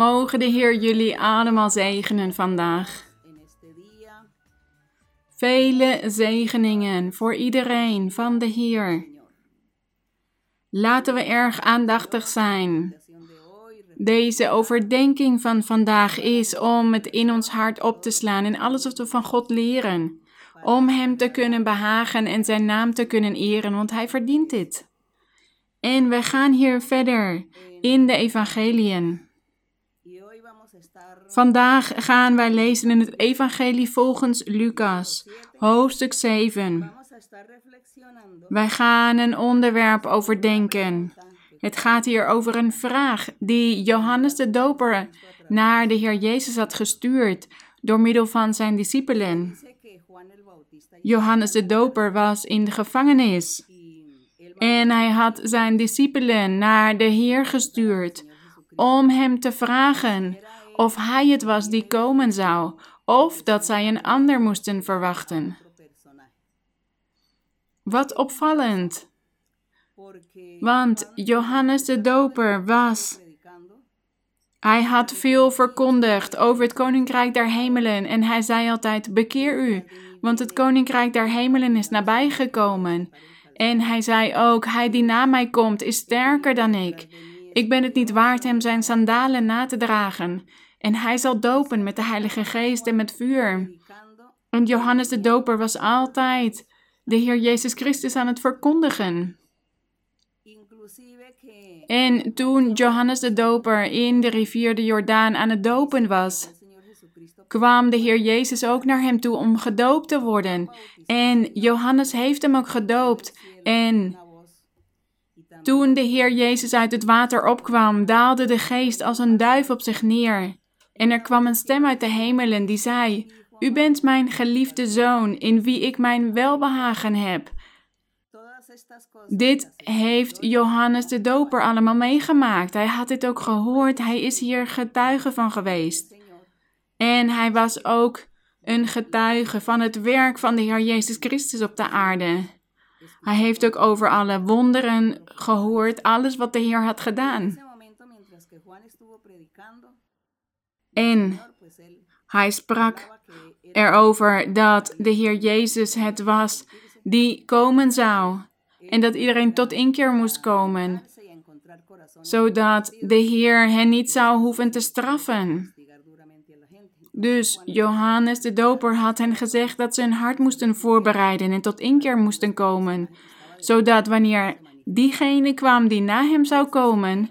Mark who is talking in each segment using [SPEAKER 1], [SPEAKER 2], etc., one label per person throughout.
[SPEAKER 1] Mogen de Heer jullie allemaal zegenen vandaag. Vele zegeningen voor iedereen van de Heer. Laten we erg aandachtig zijn. Deze overdenking van vandaag is om het in ons hart op te slaan en alles wat we van God leren. Om Hem te kunnen behagen en Zijn naam te kunnen eren, want Hij verdient dit. En we gaan hier verder in de evangeliën. Vandaag gaan wij lezen in het evangelie volgens Lucas, hoofdstuk 7.
[SPEAKER 2] vamos a estar reflexionando
[SPEAKER 1] Wij gaan een onderwerp overdenken. Het gaat hier over een vraag die Johannes de Doper naar de Heer Jezus had gestuurd door middel van zijn discipelen. Johannes de Doper was in de gevangenis en hij had zijn discipelen naar de Heer gestuurd om hem te vragen of hij het was die komen zou of dat zij een ander moesten verwachten. Wat opvallend, want Johannes de Doper was Hij had veel verkondigd over het koninkrijk der hemelen en hij zei altijd: Bekeer u, want het koninkrijk der hemelen is nabijgekomen. En hij zei ook: Hij die na mij komt is sterker dan ik. Ik ben het niet waard hem zijn sandalen na te dragen. En hij zal dopen met de Heilige Geest en met vuur. En Johannes de Doper was altijd de Heer Jezus Christus aan het verkondigen. En toen Johannes de Doper in de rivier de Jordaan aan het dopen was, kwam de Heer Jezus ook naar hem toe om gedoopt te worden. En Johannes heeft hem ook gedoopt. En toen de Heer Jezus uit het water opkwam, daalde de geest als een duif op zich neer. En er kwam een stem uit de hemelen die zei: U bent mijn geliefde zoon, in wie ik mijn welbehagen heb. Dit heeft Johannes de Doper allemaal meegemaakt. Hij had dit ook gehoord. Hij is hier getuige van geweest. En hij was ook een getuige van het werk van de Heer Jezus Christus op de aarde. Hij heeft ook over alle wonderen gehoord, alles wat de Heer had gedaan. En hij sprak erover dat de Heer Jezus het was die komen zou. En dat iedereen tot inkeer moest komen, zodat de Heer hen niet zou hoeven te straffen. Dus Johannes de Doper had hen gezegd dat ze hun hart moesten voorbereiden en tot inkeer moesten komen, zodat wanneer diegene kwam die na hem zou komen,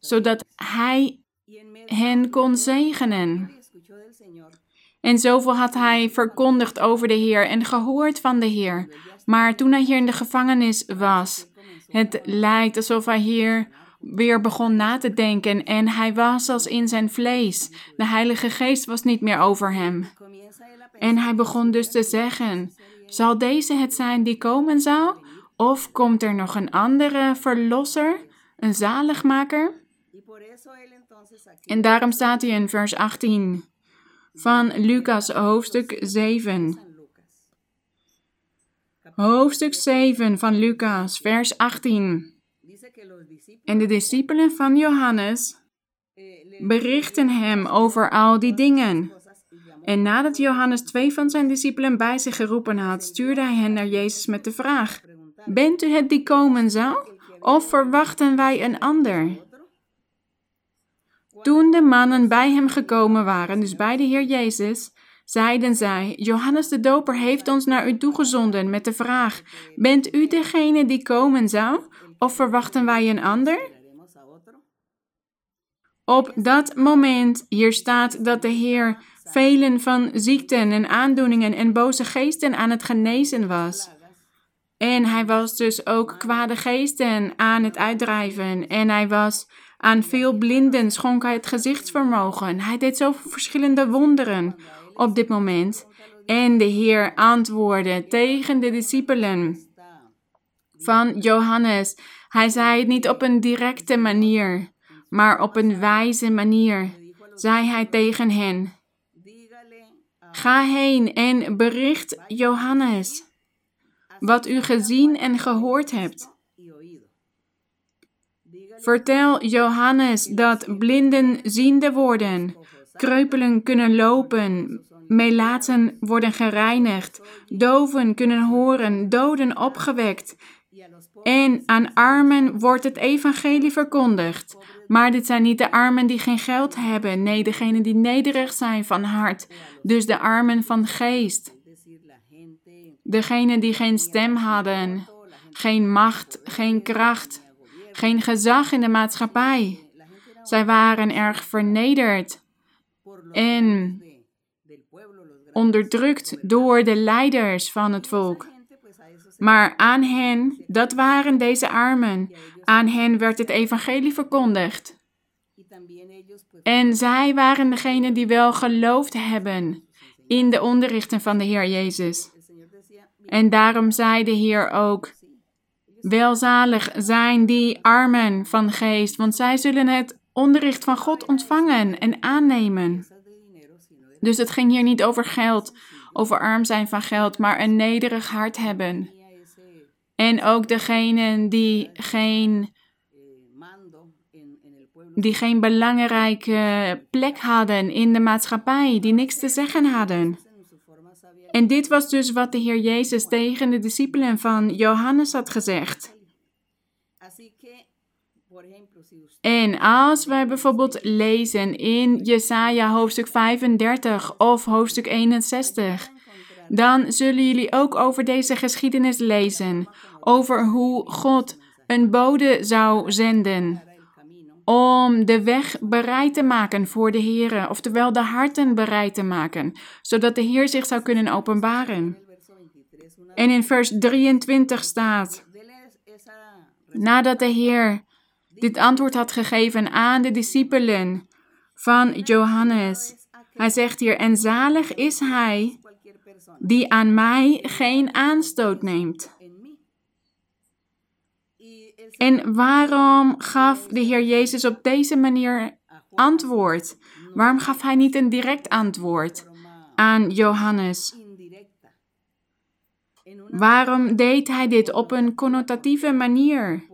[SPEAKER 1] zodat hij hen kon zegenen. En zoveel had hij verkondigd over de Heer en gehoord van de Heer. Maar toen hij hier in de gevangenis was, het lijkt alsof hij hier weer begon na te denken en hij was als in zijn vlees. De Heilige Geest was niet meer over hem. En hij begon dus te zeggen: Zal deze het zijn die komen zou? Of komt er nog een andere verlosser, een zaligmaker? En daarom staat hij in vers 18 van Lucas hoofdstuk 7.
[SPEAKER 2] San Lucas
[SPEAKER 1] Hoofdstuk 7 van Lucas, vers 18.
[SPEAKER 2] dice que los discípulos
[SPEAKER 1] En de discipelen van Johannes
[SPEAKER 2] eh,
[SPEAKER 1] berichten hem over al die dingen. En nadat Johannes twee van zijn discipelen bij zich geroepen had, stuurde hij hen naar Jezus met de vraag: Bent u het die komen zou? Of verwachten wij een ander? Toen de mannen bij hem gekomen waren, dus bij de Heer Jezus, zeiden zij: Johannes de Doper heeft ons naar u toegezonden met de vraag: Bent u degene die komen zou? Of verwachten wij een ander? Op dat moment, hier staat dat de Heer velen van ziekten en aandoeningen en boze geesten aan het genezen was. En hij was dus ook kwade geesten aan het uitdrijven. En hij was aan veel blinden, schonk hij het gezichtsvermogen. Hij deed zoveel verschillende wonderen op dit moment. En de Heer antwoordde tegen de discipelen van Johannes. Hij zei het niet op een directe manier, maar op een wijze manier. Zei hij tegen hen: Ga heen en bericht Johannes wat u gezien en gehoord hebt. Vertel Johannes dat blinden ziende worden, kreupelen kunnen lopen, melaatsen worden gereinigd, doven kunnen horen, doden opgewekt. En aan armen wordt het evangelie verkondigd. Maar dit zijn niet de armen die geen geld hebben, nee, degenen die nederig zijn van hart, dus de armen van geest. Degenen die geen stem hadden, geen macht, geen kracht, geen gezag in de maatschappij. Zij waren erg vernederd en onderdrukt door de leiders van het volk. Maar aan hen, dat waren deze armen, aan hen werd het evangelie verkondigd. En zij waren degenen die wel geloofd hebben in de onderrichten van de Heer Jezus. En daarom zei de Heer ook, welzalig zijn die armen van geest, want zij zullen het onderricht van God ontvangen en aannemen. Dus het ging hier niet over geld, over arm zijn van geld, maar een nederig hart hebben. En ook degenen die geen, die geen belangrijke plek hadden in de maatschappij, die niks te zeggen hadden. En dit was dus wat de Heer Jezus tegen de discipelen van Johannes had gezegd. En als wij bijvoorbeeld lezen in Jesaja hoofdstuk 35 of hoofdstuk 61, dan zullen jullie ook over deze geschiedenis lezen, over hoe God een bode zou zenden om de weg bereid te maken voor de Heer, oftewel de harten bereid te maken, zodat de Heer zich zou kunnen openbaren. En in vers 23 staat, nadat de Heer dit antwoord had gegeven aan de discipelen van Johannes, hij zegt hier, en zalig is hij die aan mij geen aanstoot neemt. En waarom gaf de Heer Jezus op deze manier antwoord? Waarom gaf hij niet een direct antwoord aan Johannes? Waarom deed hij dit op een connotatieve manier?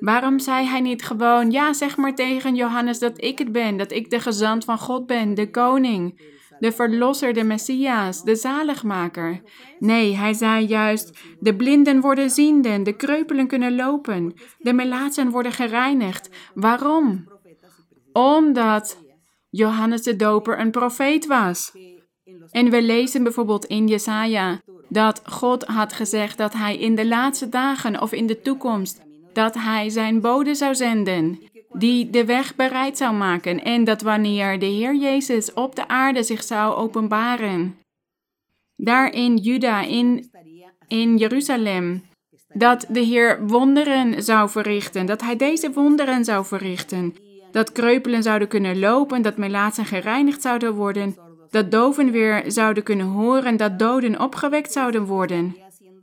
[SPEAKER 1] Waarom zei hij niet gewoon, ja, zeg maar tegen Johannes dat ik het ben, dat ik de gezant van God ben, de koning, de verlosser, de Messias, de zaligmaker. Nee, hij zei juist, de blinden worden zienden, de kreupelen kunnen lopen, de melaatsen worden gereinigd. Waarom? Omdat Johannes de Doper een profeet was. En we lezen bijvoorbeeld in Jesaja dat God had gezegd dat hij in de laatste dagen of in de toekomst dat hij zijn bode zou zenden die de weg bereid zou maken en dat wanneer de Heer Jezus op de aarde zich zou openbaren, daar in Juda, in, in Jeruzalem, dat de Heer wonderen zou verrichten, dat hij deze wonderen zou verrichten, dat kreupelen zouden kunnen lopen, dat melaatsen gereinigd zouden worden, dat doven weer zouden kunnen horen, dat doden opgewekt zouden worden.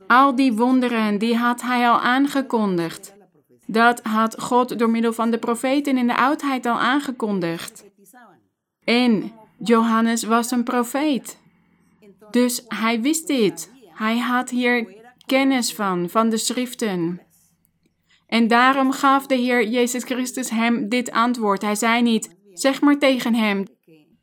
[SPEAKER 1] Al die wonderen, die had hij al aangekondigd. Dat had God door middel van de profeten in de oudheid al aangekondigd. En Johannes was een profeet. Dus hij wist dit. Hij had hier kennis van, van de schriften. En daarom gaf de Heer Jezus Christus hem dit antwoord. Hij zei niet, zeg maar tegen hem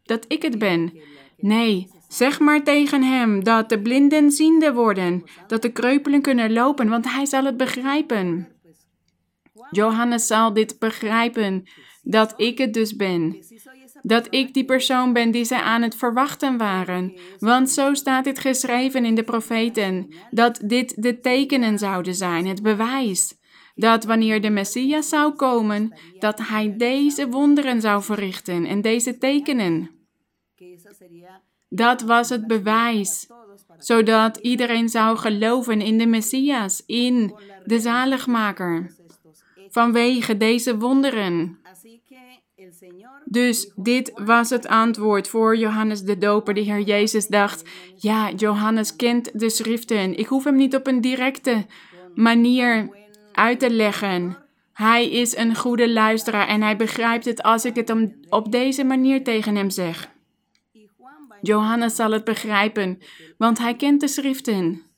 [SPEAKER 1] dat ik het ben. Nee, zeg maar tegen hem dat de blinden ziende worden, dat de kreupelen kunnen lopen, want hij zal het begrijpen. Johannes zal dit begrijpen, dat ik het dus ben. Dat ik die persoon ben die zij aan het verwachten waren. Want zo staat dit geschreven in de profeten, dat dit de tekenen zouden zijn, het bewijs. Dat wanneer de Messias zou komen, dat hij deze wonderen zou verrichten en deze tekenen. Dat was het bewijs, zodat iedereen zou geloven in de Messias, in de zaligmaker vanwege deze wonderen. Dus dit was het antwoord voor Johannes de Doper. De Heer Jezus dacht: Ja, Johannes kent de schriften. Ik hoef hem niet op een directe manier uit te leggen. Hij is een goede luisteraar en hij begrijpt het als ik het op deze manier tegen hem zeg. Johannes zal het begrijpen, want hij kent de schriften.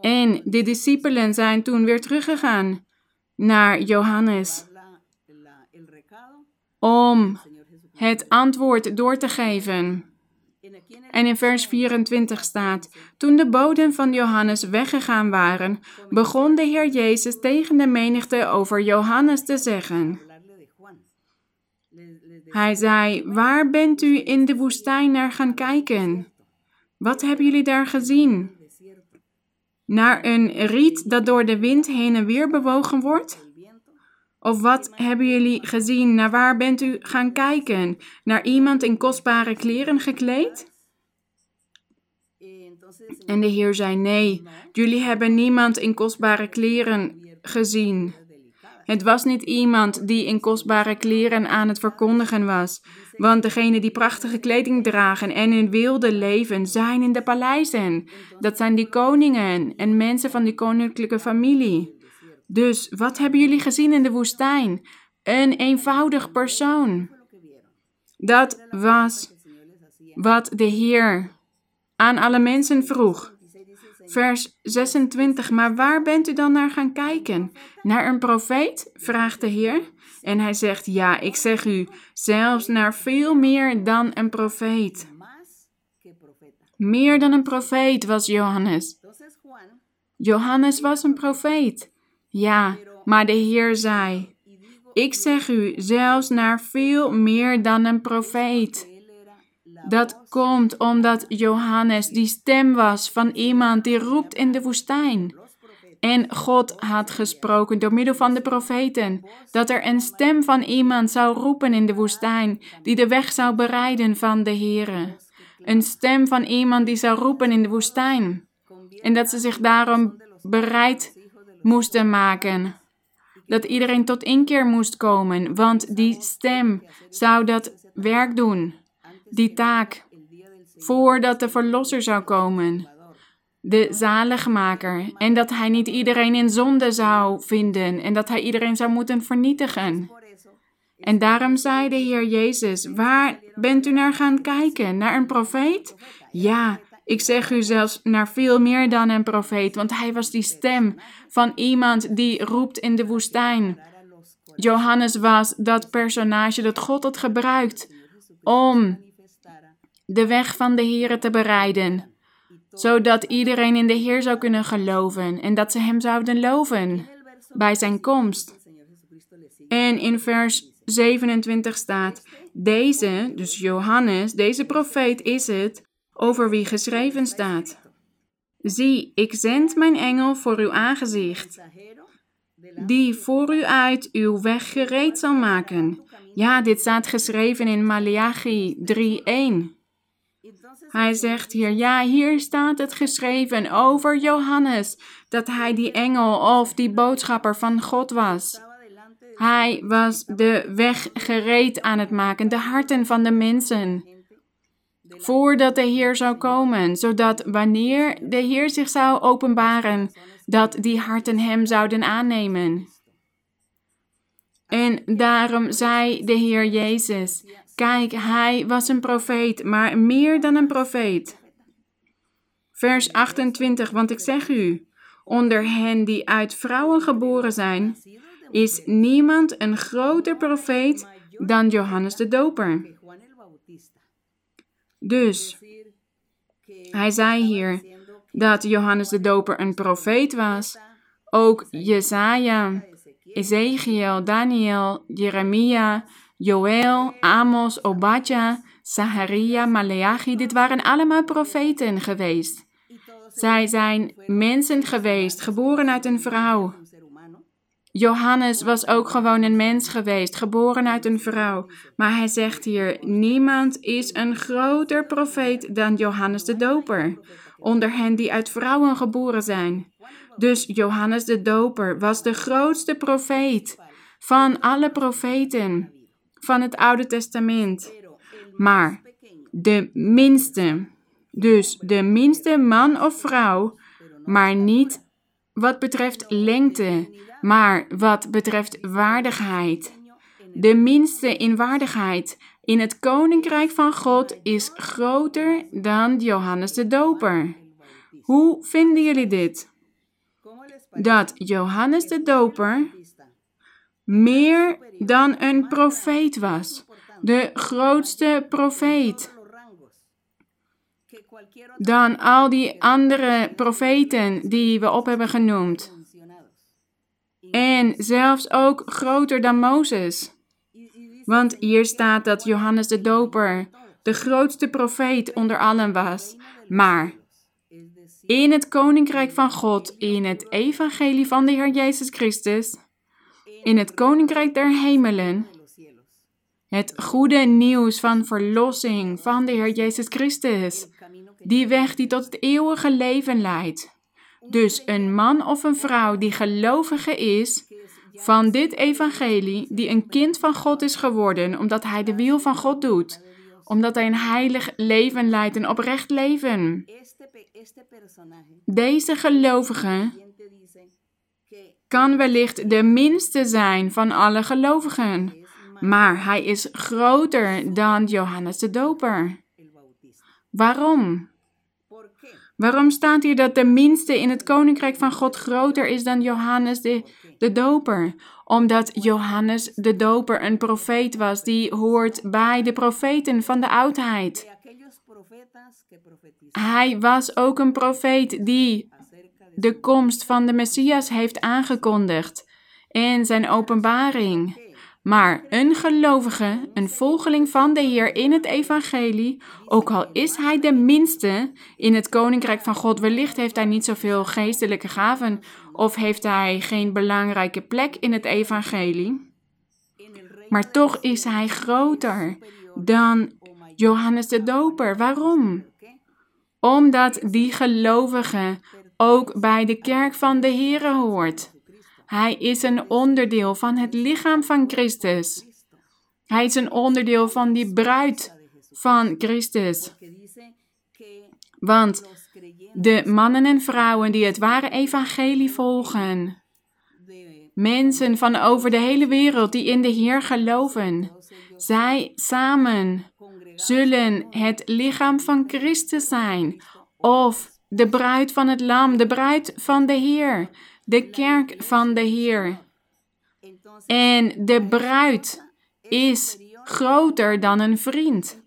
[SPEAKER 1] En de discipelen zijn toen weer teruggegaan naar Johannes om het antwoord door te geven.
[SPEAKER 2] En
[SPEAKER 1] in vers 24 staat: Toen de boden van Johannes weggegaan waren, begon de Heer Jezus tegen de menigte over Johannes te zeggen. Hij zei: Waar bent u in de woestijn naar gaan kijken? Wat hebben jullie daar gezien? Naar een riet dat door de wind heen en weer bewogen wordt? Of wat hebben jullie gezien? Naar waar bent u gaan kijken? Naar iemand in kostbare kleren gekleed? En de Heer zei: Nee, jullie hebben niemand in kostbare kleren gezien. Het was niet iemand die in kostbare kleren aan het verkondigen was. Want degenen die prachtige kleding dragen en in wilde leven zijn in de paleizen. Dat zijn die koningen en mensen van die koninklijke familie. Dus wat hebben jullie gezien in de woestijn? Een eenvoudig persoon. Dat was wat de Heer aan alle mensen vroeg. Vers 26. Maar waar bent u dan naar gaan kijken? Naar een profeet? vraagt de Heer. En hij zegt: Ja, ik zeg u, zelfs naar veel meer dan een profeet. Meer dan een profeet was Johannes. Johannes was een profeet. Ja, maar de Heer zei: Ik zeg u, zelfs naar veel meer dan een profeet. Dat komt omdat Johannes die stem was van iemand die roept in de woestijn. En God had gesproken door middel van de profeten dat er een stem van iemand zou roepen in de woestijn, die de weg zou bereiden van de Here. Een stem van iemand die zou roepen in de woestijn. En dat ze zich daarom bereid moesten maken. Dat iedereen tot inkeer moest komen, want die stem zou dat werk doen, die taak, voordat de Verlosser zou komen de zaligmaker. En dat hij niet iedereen in zonde zou vinden en dat hij iedereen zou moeten vernietigen. En daarom zei de Heer Jezus: Waar bent u naar gaan kijken? Naar een profeet? Ja, ik zeg u zelfs naar veel meer dan een profeet, want hij was die stem van iemand die roept in de woestijn. Johannes was dat personage dat God had gebruikt om de weg van de Heer te bereiden zodat iedereen in de Heer zou kunnen geloven en dat ze Hem zouden loven bij Zijn komst. En in vers 27 staat: Deze, dus Johannes, deze profeet is het over wie geschreven staat. Zie, ik zend mijn engel voor uw aangezicht, die voor u uit uw weg gereed zal maken. Ja, dit staat geschreven in Malachi 3:1. Hij zegt hier, ja, hier staat het geschreven over Johannes, dat hij die engel of die boodschapper van God was. Hij was de weg gereed aan het maken, de harten van de mensen, voordat de Heer zou komen, zodat wanneer de Heer zich zou openbaren, dat die harten hem zouden aannemen. En daarom zei de Heer Jezus, kijk, hij was een profeet, maar meer dan een profeet. Vers 28, want ik zeg u, onder hen die uit vrouwen geboren zijn, is niemand een groter profeet dan Johannes de Doper. Dus hij zei hier dat Johannes de Doper een profeet was. Ook Jesaja, Ezekiel, Daniel, Jeremia, Joël, Amos, Obadja, Zacharia, Maleachi, dit waren allemaal profeten geweest. Zij zijn mensen geweest, geboren uit een vrouw. Johannes was ook gewoon een mens geweest, geboren uit een vrouw. Maar hij zegt hier: niemand is een groter profeet dan Johannes de Doper, onder hen die uit vrouwen geboren zijn. Dus Johannes de Doper was de grootste profeet van alle profeten van het Oude Testament. Maar de minste, dus de minste man of vrouw, maar niet wat betreft lengte, maar wat betreft waardigheid. De minste in waardigheid in het koninkrijk van God is groter dan Johannes de Doper. Hoe vinden jullie dit?
[SPEAKER 2] ¿Cómo les parece
[SPEAKER 1] Dat Johannes de Doper meer dan een profeet was. De grootste profeet. Dan al die andere profeten die we op hebben genoemd. En zelfs ook groter dan Mozes. Want hier staat dat Johannes de Doper de grootste profeet onder allen was. Maar in het koninkrijk van God, in het evangelie van de Heer Jezus Christus, in het koninkrijk der hemelen, het goede nieuws van verlossing van de Heer Jezus Christus, die weg die tot het eeuwige leven leidt. Dus een man of een vrouw die gelovige is van dit evangelie, die een kind van God is geworden, omdat hij de wil van God doet, omdat hij een heilig leven leidt, een oprecht leven. Deze gelovige kan wellicht de minste zijn van alle gelovigen, maar hij is groter dan Johannes de Doper. Waarom? Waarom staat hier dat de minste in het koninkrijk van God groter is dan Johannes de, de Doper? Omdat Johannes de Doper een profeet was die hoort bij de profeten van de oudheid. Hij was ook een profeet die de komst van de Messias heeft aangekondigd in zijn openbaring. Maar een gelovige, een volgeling van de Heer in het evangelie, ook al is hij de minste in het koninkrijk van God, wellicht heeft hij niet zoveel geestelijke gaven of heeft hij geen belangrijke plek in het evangelie, maar toch is hij groter dan Johannes de Doper. Waarom? Omdat die gelovige ook bij de kerk van de Heer hoort. Hij is een onderdeel van het lichaam van Christus. Hij is een onderdeel van die bruid van Christus. Want de mannen en vrouwen die het ware evangelie volgen, mensen van over de hele wereld die in de Heer geloven, zij samen zullen het lichaam van Christus zijn, of de bruid van het Lam, de bruid van de Heer de kerk van de Heer. En de bruid is groter dan een vriend.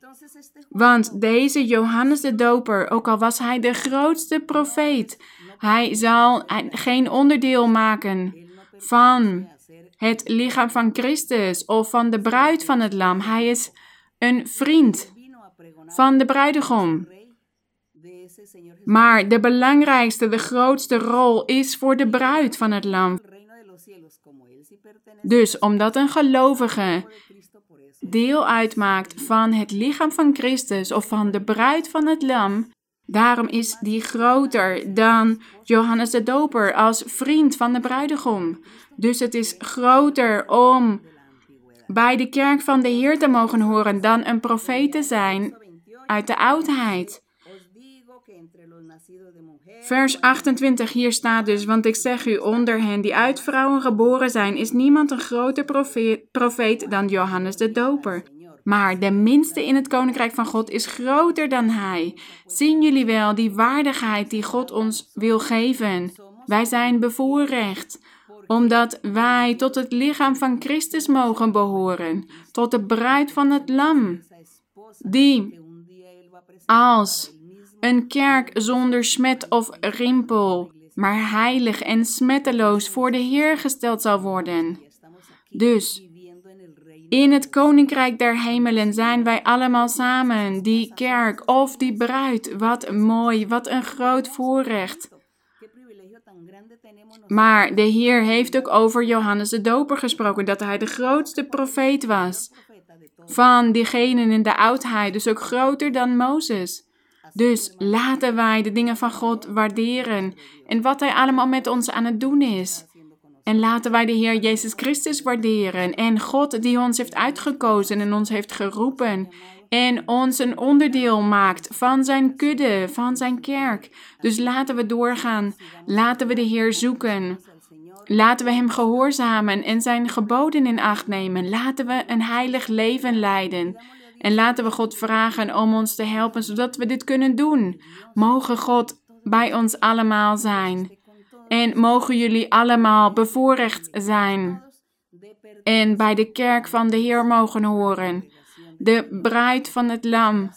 [SPEAKER 1] Want deze Johannes de Doper, ook al was hij de grootste profeet, hij zal geen onderdeel maken van het lichaam van Christus of van de bruid van het lam. Hij is een vriend van de bruidegom. Maar de belangrijkste, de grootste rol is voor de bruid van het lam. Dus omdat een gelovige deel uitmaakt van het lichaam van Christus of van de bruid van het lam, daarom is die groter dan Johannes de Doper als vriend van de bruidegom. Dus het is groter om bij de kerk van de Heer te mogen horen dan een profeet te zijn uit de oudheid. Vers 28 hier staat dus, want ik zeg u, onder hen die uit vrouwen geboren zijn, is niemand een groter profeet, dan Johannes de Doper. Maar de minste in het koninkrijk van God is groter dan hij. Zien jullie wel die waardigheid die God ons wil geven? Wij zijn bevoorrecht, omdat wij tot het lichaam van Christus mogen behoren, tot de bruid van het Lam, die als een kerk zonder smet of rimpel, maar heilig en smetteloos voor de Heer gesteld zal worden. Dus, in het koninkrijk der hemelen zijn wij allemaal samen, die kerk of die bruid. Wat mooi, wat een groot voorrecht. Maar de Heer heeft ook over Johannes de Doper gesproken, dat hij de grootste profeet was. Van diegenen in de oudheid, dus ook groter dan Mozes. Dus laten wij de dingen van God waarderen en wat Hij allemaal met ons aan het doen is. En laten wij de Heer Jezus Christus waarderen en God die ons heeft uitgekozen en ons heeft geroepen en ons een onderdeel maakt van zijn kudde, van zijn kerk. Dus laten we doorgaan, laten we de Heer zoeken. Laten we Hem gehoorzamen en Zijn geboden in acht nemen. Laten we een heilig leven leiden. En laten we God vragen om ons te helpen, zodat we dit kunnen doen. Mogen God bij ons allemaal zijn. En mogen jullie allemaal bevoorrecht zijn en bij de kerk van de Heer mogen horen. De bruid van het Lam,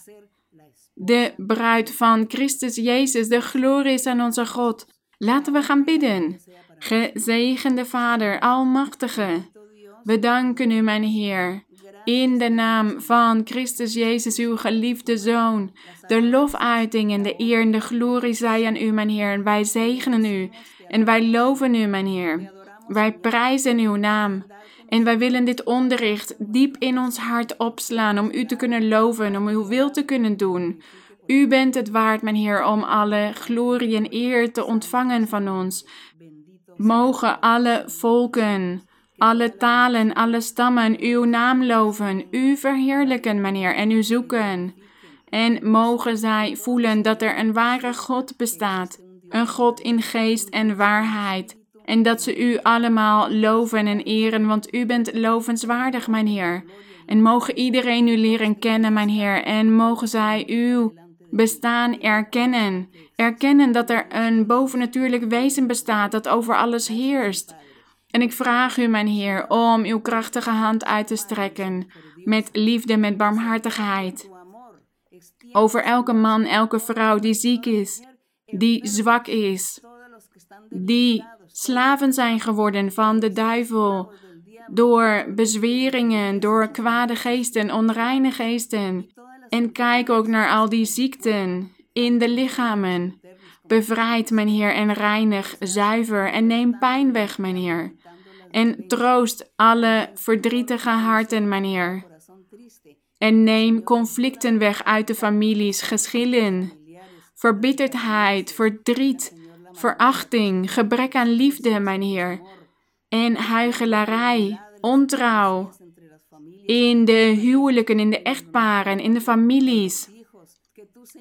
[SPEAKER 1] de bruid van Christus Jezus, de glorie is aan onze God. Laten we gaan bidden. Gezegende Vader, Almachtige, we danken u, mijn Heer. In de naam van Christus Jezus, uw geliefde Zoon. De lofuiting en de eer en de glorie zij aan u, mijn Heer. En wij zegenen u en wij loven u, mijn Heer. Wij prijzen uw naam. En wij willen dit onderricht diep in ons hart opslaan om u te kunnen loven, om uw wil te kunnen doen. U bent het waard, mijn Heer, om alle glorie en eer te ontvangen van ons. Mogen alle volken, alle talen, alle stammen uw naam loven, u verheerlijken, mijn Heer, en u zoeken. En mogen zij voelen dat er een ware God bestaat, een God in geest en waarheid. En dat ze u allemaal loven en eren, want u bent lovenswaardig, mijn Heer. En mogen iedereen u leren kennen, mijn Heer, en mogen zij uw bestaan erkennen. Erkennen dat er een bovennatuurlijk wezen bestaat dat over alles heerst. En ik vraag u, mijn Heer, om uw krachtige hand uit te strekken, met liefde, met barmhartigheid, over elke man, elke vrouw die ziek is, die zwak is, die slaven zijn geworden van de duivel, door bezweringen, door kwade geesten, onreine geesten. En kijk ook naar al die ziekten in de lichamen. Bevrijd, mijn Heer, en reinig, zuiver en neem pijn weg, mijn Heer. En troost alle verdrietige harten, mijn Heer. En neem conflicten weg uit de families, geschillen, verbitterdheid, verdriet, verachting, gebrek aan liefde, mijn Heer. En huichelarij, ontrouw. In de huwelijken, in de echtparen, in de families.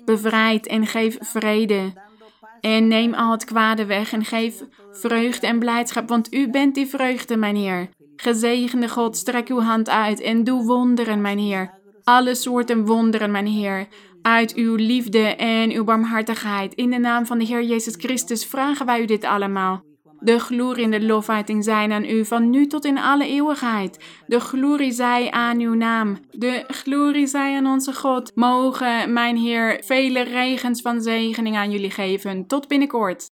[SPEAKER 1] Bevrijd en geef vrede. En neem al het kwade weg en geef vreugde en blijdschap, want u bent die vreugde, mijn Heer. Gezegende God, strek uw hand uit en doe wonderen, mijn Heer. Alle soorten wonderen, mijn Heer. Uit uw liefde en uw barmhartigheid. In de naam van de Heer Jezus Christus vragen wij u dit allemaal. De glorie en de lofuiting zijn aan u van nu tot in alle eeuwigheid. De glorie zij aan uw naam. De glorie zij aan onze God. Mogen, mijn Heer, vele regens van zegening aan jullie geven. Tot binnenkort.